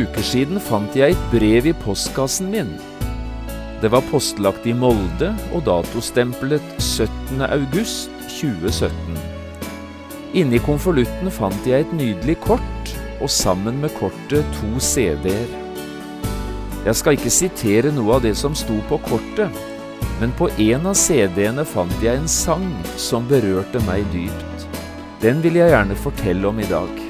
Uker siden fant jeg et brev i postkassen min. Det var postlagt i Molde og datostemplet 17. august 2017. Inni konvolutten fant jeg et nydelig kort, og sammen med kortet to CD-er. Jeg skal ikke sitere noe av det som sto på kortet, men på en av CD-ene fant jeg en sang som berørte meg dypt. Den vil jeg gjerne fortelle om i dag.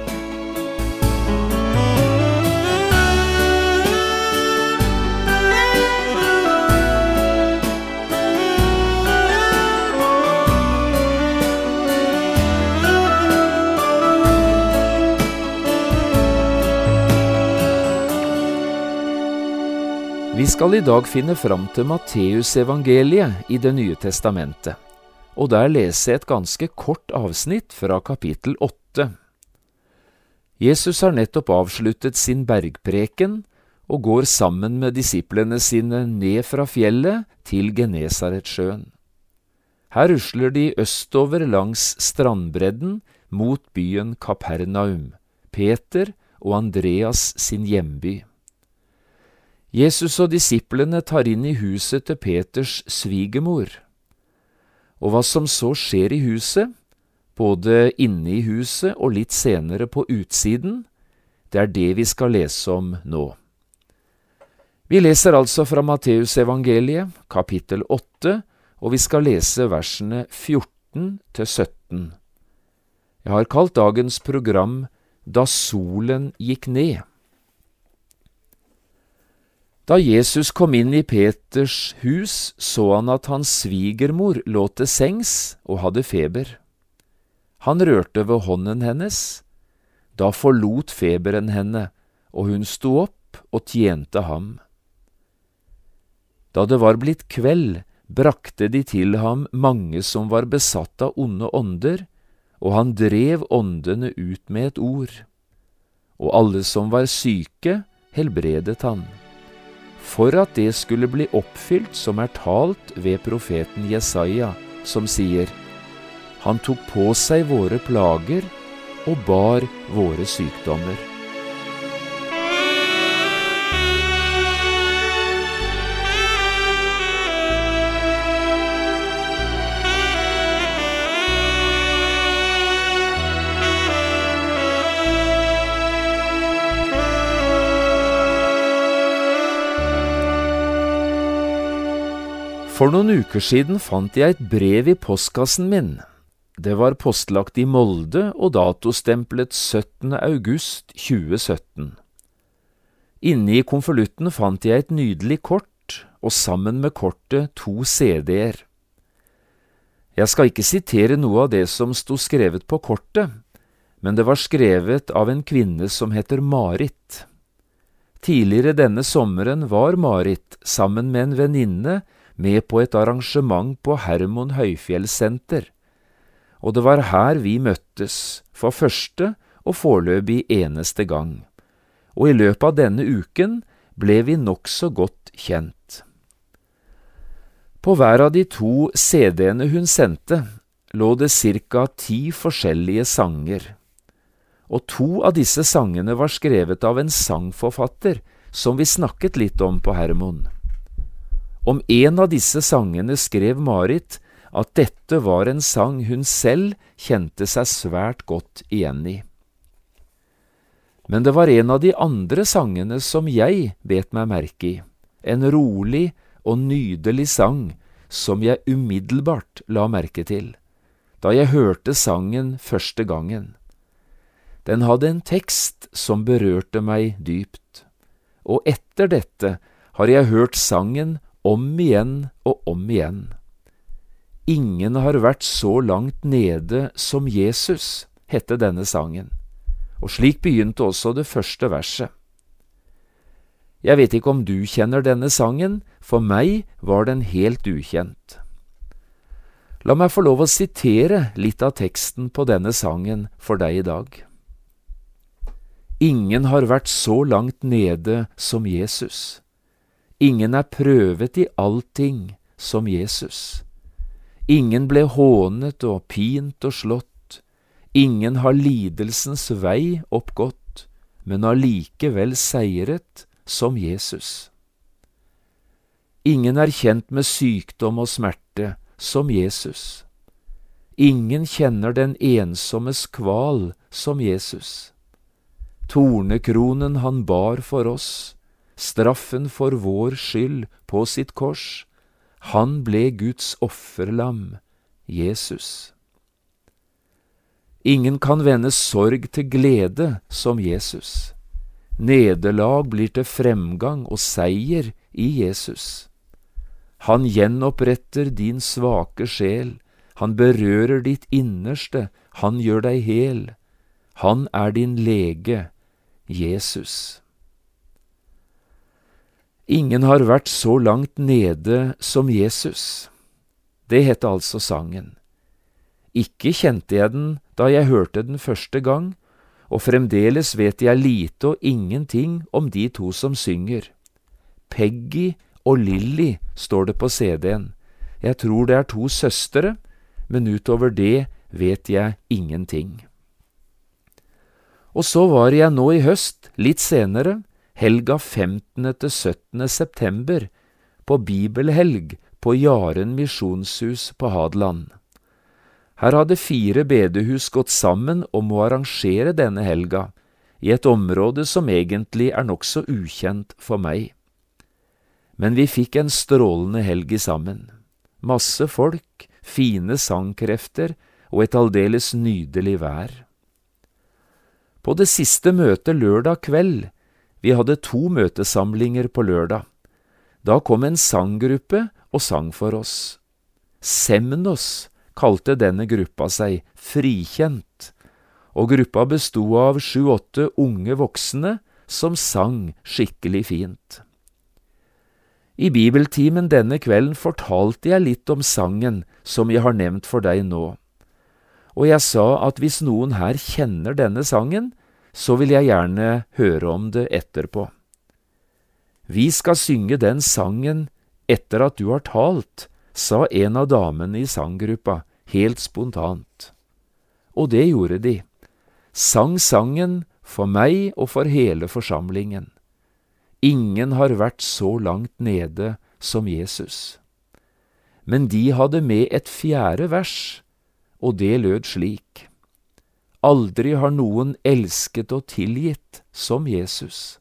Vi skal i dag finne fram til Matteusevangeliet i Det nye testamentet, og der lese et ganske kort avsnitt fra kapittel åtte. Jesus har nettopp avsluttet sin bergpreken og går sammen med disiplene sine ned fra fjellet til Genesaretsjøen. Her rusler de østover langs strandbredden mot byen Kapernaum, Peter og Andreas sin hjemby. Jesus og disiplene tar inn i huset til Peters svigermor. Og hva som så skjer i huset, både inne i huset og litt senere på utsiden, det er det vi skal lese om nå. Vi leser altså fra Matteusevangeliet, kapittel 8, og vi skal lese versene 14 til 17. Jeg har kalt dagens program Da solen gikk ned. Da Jesus kom inn i Peters hus, så han at hans svigermor lå til sengs og hadde feber. Han rørte ved hånden hennes. Da forlot feberen henne, og hun sto opp og tjente ham. Da det var blitt kveld, brakte de til ham mange som var besatt av onde ånder, og han drev åndene ut med et ord. Og alle som var syke, helbredet han for at det skulle bli oppfylt som er talt ved profeten Jesaja, som sier, Han tok på seg våre plager og bar våre sykdommer. For noen uker siden fant jeg et brev i postkassen min. Det var postlagt i Molde og datostemplet 17. august 2017. Inne i konvolutten fant jeg et nydelig kort, og sammen med kortet to CD-er. Jeg skal ikke sitere noe av det som sto skrevet på kortet, men det var skrevet av en kvinne som heter Marit. Tidligere denne sommeren var Marit, sammen med en venninne, med på et arrangement på Hermon høyfjellssenter, og det var her vi møttes, for første og foreløpig eneste gang, og i løpet av denne uken ble vi nokså godt kjent. På hver av de to CD-ene hun sendte, lå det cirka ti forskjellige sanger, og to av disse sangene var skrevet av en sangforfatter som vi snakket litt om på Hermon. Om en av disse sangene skrev Marit at dette var en sang hun selv kjente seg svært godt igjen i. Men det var en av de andre sangene som jeg bet meg merke i, en rolig og nydelig sang som jeg umiddelbart la merke til, da jeg hørte sangen første gangen. Den hadde en tekst som berørte meg dypt, og etter dette har jeg hørt sangen om igjen og om igjen. Ingen har vært så langt nede som Jesus, hette denne sangen, og slik begynte også det første verset. Jeg vet ikke om du kjenner denne sangen, for meg var den helt ukjent. La meg få lov å sitere litt av teksten på denne sangen for deg i dag. Ingen har vært så langt nede som Jesus. Ingen er prøvet i allting som Jesus. Ingen ble hånet og pint og slått. Ingen har lidelsens vei oppgått, men allikevel seiret som Jesus. Ingen er kjent med sykdom og smerte som Jesus. Ingen kjenner den ensommes kval som Jesus. Tornekronen han bar for oss, straffen for vår skyld på sitt kors, han ble Guds offerlam, Jesus. Ingen kan vende sorg til glede som Jesus. Nederlag blir til fremgang og seier i Jesus. Han gjenoppretter din svake sjel, han berører ditt innerste, han gjør deg hel. Han er din lege, Jesus. Ingen har vært så langt nede som Jesus. Det het altså sangen. Ikke kjente jeg den da jeg hørte den første gang, og fremdeles vet jeg lite og ingenting om de to som synger. Peggy og Lilly står det på CD-en. Jeg tror det er to søstre, men utover det vet jeg ingenting. Og så var jeg nå i høst, litt senere, helga 15. til 17. september, på bibelhelg på Jaren misjonshus på Hadeland. Her hadde fire bedehus gått sammen om å arrangere denne helga, i et område som egentlig er nokså ukjent for meg. Men vi fikk en strålende helg sammen. Masse folk, fine sangkrefter og et aldeles nydelig vær. På det siste møtet lørdag kveld, vi hadde to møtesamlinger på lørdag, da kom en sanggruppe og sang for oss. Semnos kalte denne gruppa seg Frikjent, og gruppa bestod av sju–åtte unge voksne som sang skikkelig fint. I bibeltimen denne kvelden fortalte jeg litt om sangen som jeg har nevnt for deg nå, og jeg sa at hvis noen her kjenner denne sangen, så vil jeg gjerne høre om det etterpå. Vi skal synge den sangen etter at du har talt, sa en av damene i sanggruppa, helt spontant. Og det gjorde de, sang sangen for meg og for hele forsamlingen. Ingen har vært så langt nede som Jesus. Men de hadde med et fjerde vers, og det lød slik. Aldri har noen elsket og tilgitt som Jesus.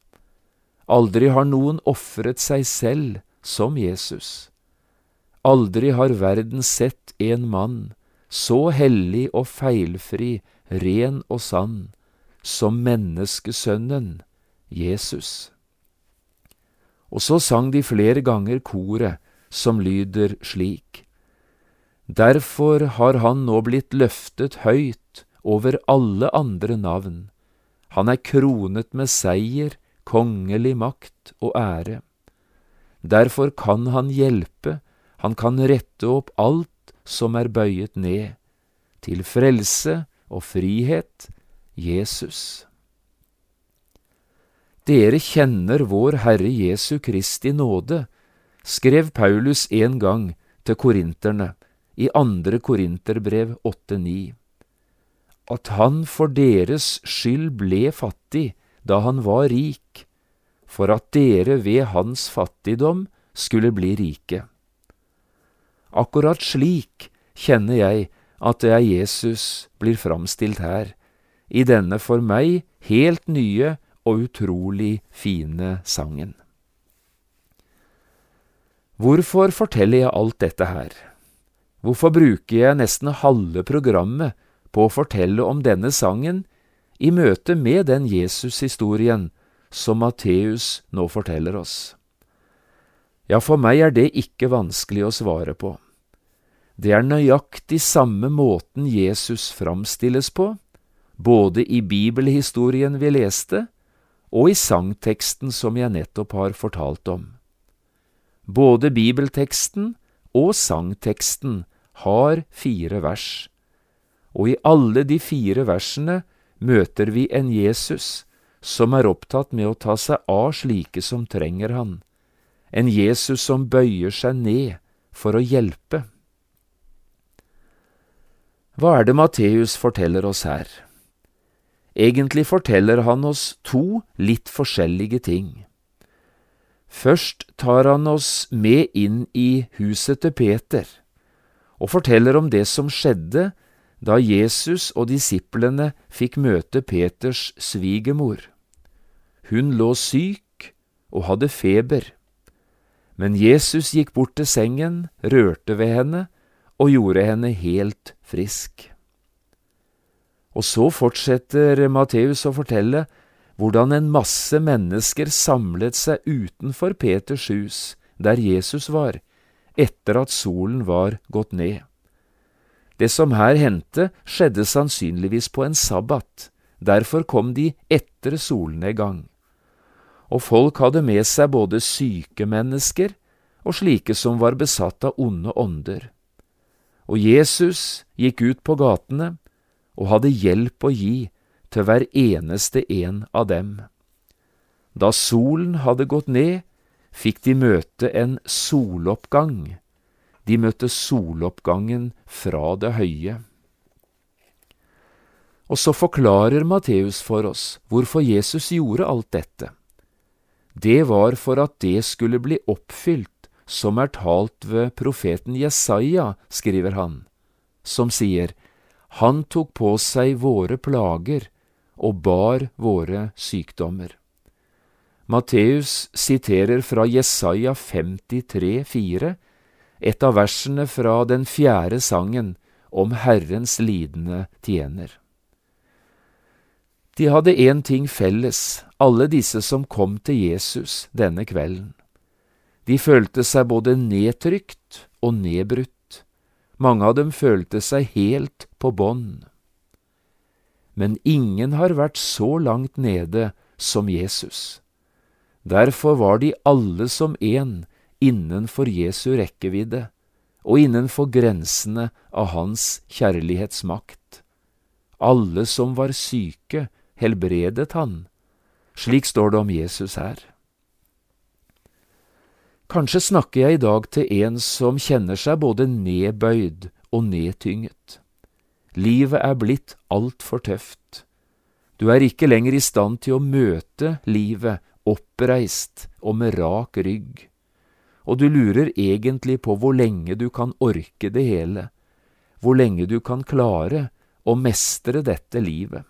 Aldri har noen ofret seg selv som Jesus. Aldri har verden sett en mann så hellig og feilfri, ren og sann, som menneskesønnen Jesus. Og så sang de flere ganger koret, som lyder slik. Derfor har han nå blitt løftet høyt over alle andre navn. Han er kronet med seier, kongelig makt og ære. Derfor kan han hjelpe, han kan rette opp alt som er bøyet ned, til frelse og frihet, Jesus. Dere kjenner vår Herre Jesu Kristi nåde, skrev Paulus en gang til korinterne i andre korinterbrev 8–9. At han for deres skyld ble fattig da han var rik, for at dere ved hans fattigdom skulle bli rike. Akkurat slik kjenner jeg at det er Jesus blir framstilt her, i denne for meg helt nye og utrolig fine sangen. Hvorfor forteller jeg alt dette her? Hvorfor bruker jeg nesten halve programmet på å fortelle om denne sangen i møte med den Jesus-historien som Matteus nå forteller oss? Ja, for meg er det ikke vanskelig å svare på. Det er nøyaktig samme måten Jesus framstilles på, både i bibelhistorien vi leste, og i sangteksten som jeg nettopp har fortalt om. Både bibelteksten og sangteksten har fire vers, og i alle de fire versene møter vi en Jesus som er opptatt med å ta seg av slike som trenger han, en Jesus som bøyer seg ned for å hjelpe. Hva er det Matteus forteller oss her? Egentlig forteller han oss to litt forskjellige ting. Først tar han oss med inn i huset til Peter og forteller om det som skjedde da Jesus og disiplene fikk møte Peters svigermor. Hun lå syk og hadde feber, men Jesus gikk bort til sengen, rørte ved henne og gjorde henne helt frisk. Og så fortsetter Matteus å fortelle hvordan en masse mennesker samlet seg utenfor Peters hus, der Jesus var, etter at solen var gått ned. Det som her hendte, skjedde sannsynligvis på en sabbat, derfor kom de etter solnedgang. Og folk hadde med seg både syke mennesker og slike som var besatt av onde ånder. Og Jesus gikk ut på gatene og hadde hjelp å gi til hver eneste en av dem. Da solen hadde gått ned, fikk de møte en soloppgang. De møtte soloppgangen fra det høye. Og så forklarer Matteus for oss hvorfor Jesus gjorde alt dette. Det var for at det skulle bli oppfylt som er talt ved profeten Jesaja, skriver han, som sier, han tok på seg våre plager og bar våre sykdommer. Matteus siterer fra Jesaja 53, 53,4, et av versene fra den fjerde sangen om Herrens lidende tjener. De hadde én ting felles, alle disse som kom til Jesus denne kvelden. De følte seg både nedtrykt og nedbrutt. Mange av dem følte seg helt på bånn. Men ingen har vært så langt nede som Jesus. Derfor var de alle som én innenfor Jesu rekkevidde og innenfor grensene av hans kjærlighetsmakt. Alle som var syke, helbredet han. Slik står det om Jesus her. Kanskje snakker jeg i dag til en som kjenner seg både nedbøyd og nedtynget. Livet er blitt altfor tøft. Du er ikke lenger i stand til å møte livet oppreist og med rak rygg, og du lurer egentlig på hvor lenge du kan orke det hele, hvor lenge du kan klare å mestre dette livet.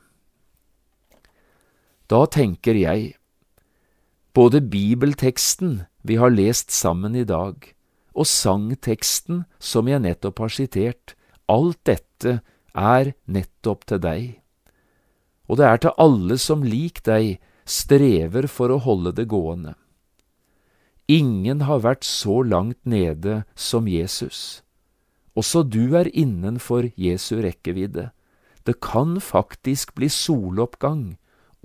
Da tenker jeg, både bibelteksten vi har lest sammen i dag, og sangteksten som jeg nettopp har sitert, alt dette er nettopp til deg. Og det er til alle som lik deg strever for å holde det gående. Ingen har vært så langt nede som Jesus. Også du er innenfor Jesu rekkevidde. Det kan faktisk bli soloppgang,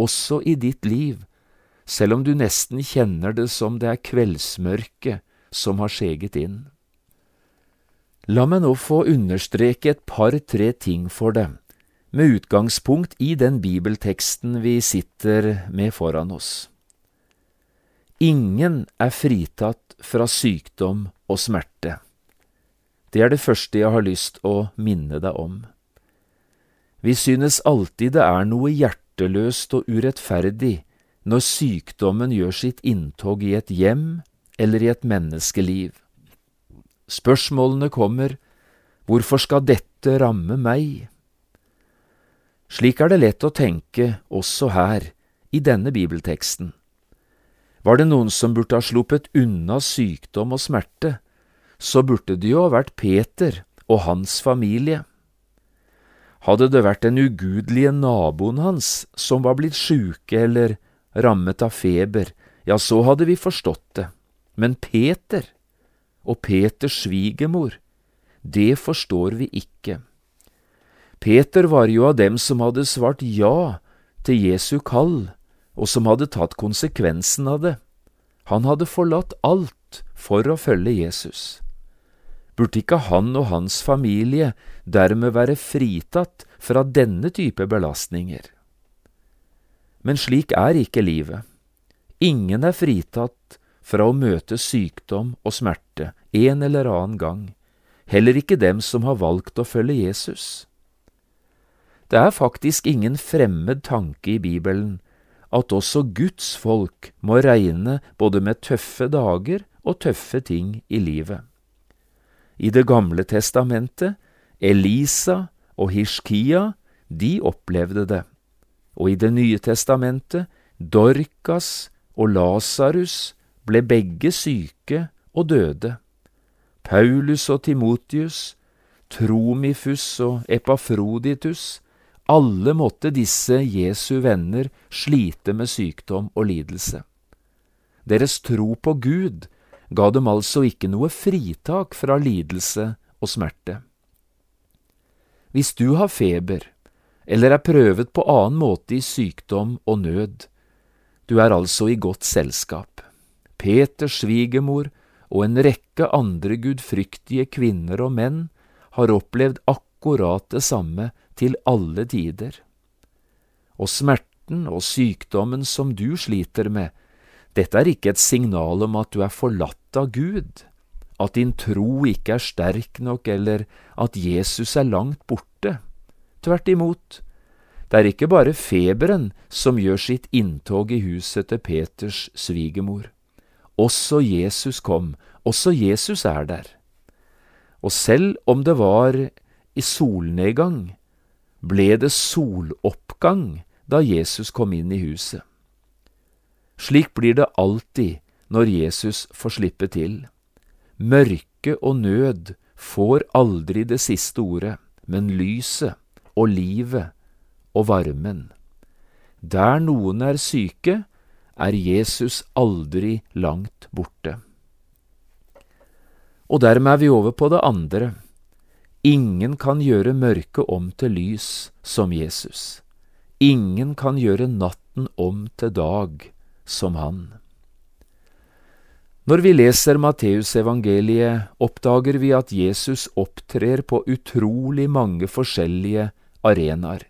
også i ditt liv, selv om du nesten kjenner det som det er kveldsmørket som har skjeget inn. La meg nå få understreke et par–tre ting for deg, med utgangspunkt i den bibelteksten vi sitter med foran oss. Ingen er fritatt fra sykdom og smerte. Det er det første jeg har lyst å minne deg om. Vi synes alltid det er noe hjerteløst og urettferdig når sykdommen gjør sitt inntog i et hjem eller i et menneskeliv. Spørsmålene kommer, hvorfor skal dette ramme meg? Slik er det lett å tenke også her, i denne bibelteksten. Var det noen som burde ha sluppet unna sykdom og smerte, så burde det jo ha vært Peter og hans familie. Hadde det vært den ugudelige naboen hans som var blitt sjuke eller rammet av feber, ja, så hadde vi forstått det. Men Peter og Peters svigermor, det forstår vi ikke. Peter var jo av dem som hadde svart ja til Jesu kall og som hadde tatt konsekvensen av det. Han hadde forlatt alt for å følge Jesus. Burde ikke han og hans familie dermed være fritatt fra denne type belastninger? Men slik er ikke livet. Ingen er fritatt fra å møte sykdom og smerte en eller annen gang, heller ikke dem som har valgt å følge Jesus. Det er faktisk ingen fremmed tanke i Bibelen at også Guds folk må regne både med tøffe dager og tøffe ting i livet. I Det gamle testamentet, Elisa og Hishkia, de opplevde det, og i Det nye testamentet, Dorkas og Lasarus ble begge syke og døde. Paulus og Timotius, Tromifus og Epafroditus, alle måtte disse Jesu venner slite med sykdom og lidelse. Deres tro på Gud ga dem altså ikke noe fritak fra lidelse og smerte. Hvis du har feber, eller er prøvet på annen måte i sykdom og nød, du er altså i godt selskap. Peters svigermor og en rekke andre gudfryktige kvinner og menn har opplevd akkurat det samme til alle tider. Og smerten og sykdommen som du sliter med, dette er ikke et signal om at du er forlatt av Gud, at din tro ikke er sterk nok, eller at Jesus er langt borte. Tvert imot, det er ikke bare feberen som gjør sitt inntog i huset til Peters svigermor. Også Jesus kom, også Jesus er der. Og selv om det var i solnedgang, ble det soloppgang da Jesus kom inn i huset. Slik blir det alltid når Jesus får slippe til. Mørke og nød får aldri det siste ordet, men lyset og livet og varmen. Der noen er syke, er Jesus aldri langt borte. Og dermed er vi over på det andre Ingen kan gjøre mørket om til lys som Jesus. Ingen kan gjøre natten om til dag som han. Når vi leser Matteusevangeliet, oppdager vi at Jesus opptrer på utrolig mange forskjellige arenaer.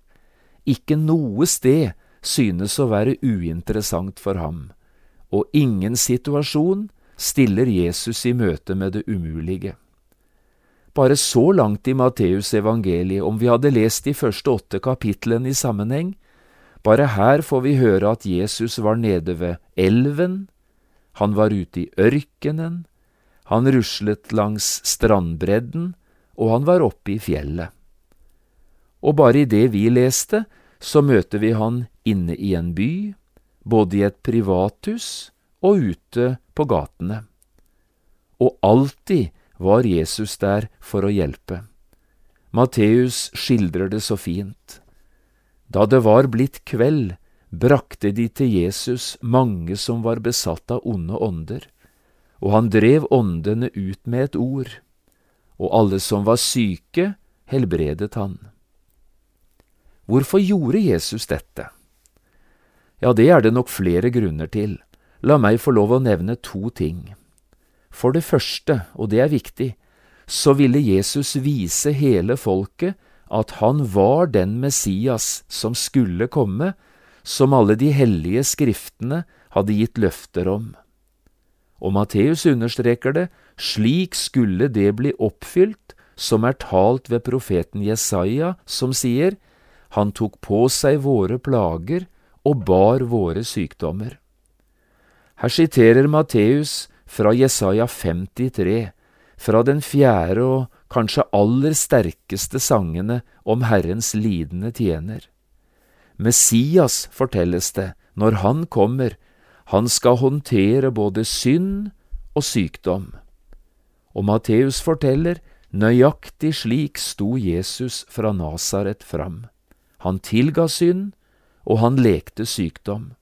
Ikke noe sted synes å være uinteressant for ham, og ingen situasjon stiller Jesus i møte med det umulige. Bare så langt i Matteus evangeliet, om vi hadde lest de første åtte kapitlene i sammenheng, bare her får vi høre at Jesus var nede ved elven, han var ute i ørkenen, han ruslet langs strandbredden, og han var oppe i fjellet. Og bare i det vi leste, så møter vi han inne i en by, både i et privathus og ute på gatene. Og alltid var Jesus der for å hjelpe. Matteus skildrer det så fint. Da det var blitt kveld, brakte de til Jesus mange som var besatt av onde ånder, og han drev åndene ut med et ord, og alle som var syke, helbredet han. Hvorfor gjorde Jesus dette? Ja, det er det nok flere grunner til. La meg få lov å nevne to ting. For det første, og det er viktig, så ville Jesus vise hele folket at han var den Messias som skulle komme, som alle de hellige skriftene hadde gitt løfter om. Og Matteus understreker det, slik skulle det bli oppfylt som er talt ved profeten Jesaja, som sier, Han tok på seg våre plager og bar våre sykdommer. Her siterer Matteus fra Jesaja 53, fra den fjerde og kanskje aller sterkeste sangene om Herrens lidende tjener. Messias, fortelles det, når han kommer, han skal håndtere både synd og sykdom. Og Matteus forteller, nøyaktig slik sto Jesus fra Nasaret fram. Han tilga synd, og han lekte sykdom.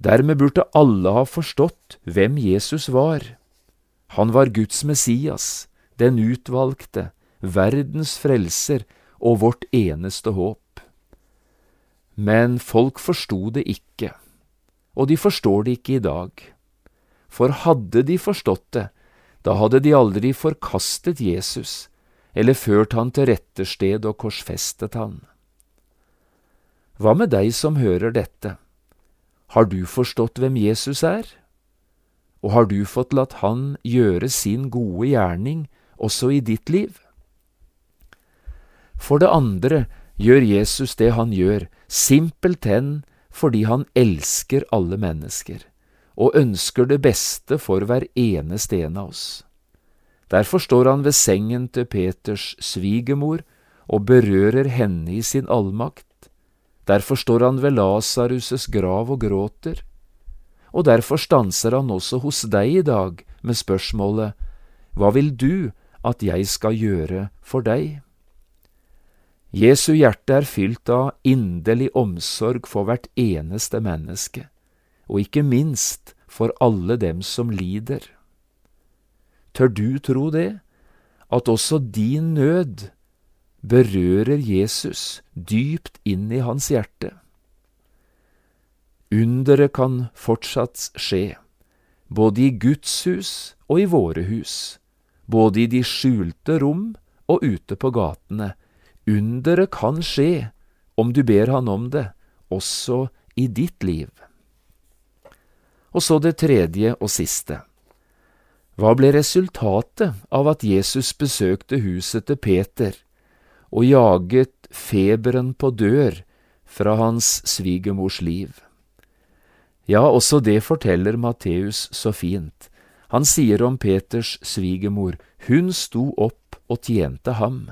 Dermed burde alle ha forstått hvem Jesus var. Han var Guds Messias, den utvalgte, verdens frelser og vårt eneste håp. Men folk forsto det ikke, og de forstår det ikke i dag. For hadde de forstått det, da hadde de aldri forkastet Jesus eller ført han til rette sted og korsfestet han. Hva med deg som hører dette? Har du forstått hvem Jesus er? Og har du fått latt han gjøre sin gode gjerning også i ditt liv? For det andre gjør Jesus det han gjør, simpelthen fordi han elsker alle mennesker og ønsker det beste for hver eneste en av oss. Derfor står han ved sengen til Peters svigermor og berører henne i sin allmakt. Derfor står han ved Lasarus' grav og gråter. Og derfor stanser han også hos deg i dag med spørsmålet Hva vil du at jeg skal gjøre for deg? Jesu hjerte er fylt av inderlig omsorg for hvert eneste menneske, og ikke minst for alle dem som lider. Tør du tro det, at også din nød berører Jesus dypt inn i hans hjerte? Underet kan fortsatt skje, både i Guds hus og i våre hus, både i de skjulte rom og ute på gatene, Underet kan skje om du ber Han om det, også i ditt liv. Og så det tredje og siste. Hva ble resultatet av at Jesus besøkte huset til Peter og jaget feberen på dør fra hans svigermors liv? Ja, også det forteller Matteus så fint. Han sier om Peters svigermor, hun sto opp og tjente ham.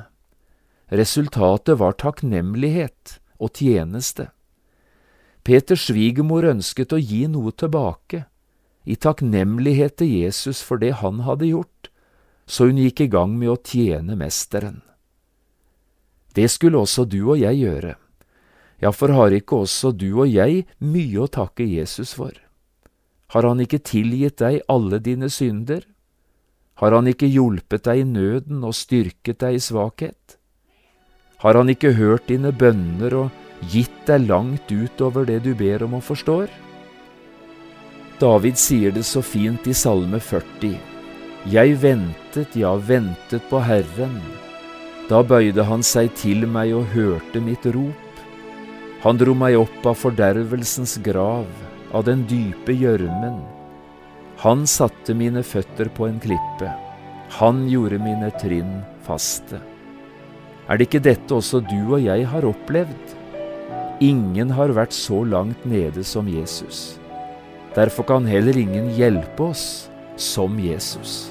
Resultatet var takknemlighet og tjeneste. Peters svigermor ønsket å gi noe tilbake, i takknemlighet til Jesus for det han hadde gjort, så hun gikk i gang med å tjene Mesteren. Det skulle også du og jeg gjøre. Ja, for har ikke også du og jeg mye å takke Jesus for? Har han ikke tilgitt deg alle dine synder? Har han ikke hjulpet deg i nøden og styrket deg i svakhet? Har han ikke hørt dine bønner og gitt deg langt utover det du ber om og forstår? David sier det så fint i Salme 40. Jeg ventet, ja, ventet på Herren. Da bøyde han seg til meg og hørte mitt rop. Han dro meg opp av fordervelsens grav, av den dype gjørmen. Han satte mine føtter på en klippe. Han gjorde mine trinn faste. Er det ikke dette også du og jeg har opplevd? Ingen har vært så langt nede som Jesus. Derfor kan heller ingen hjelpe oss som Jesus.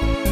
Bye.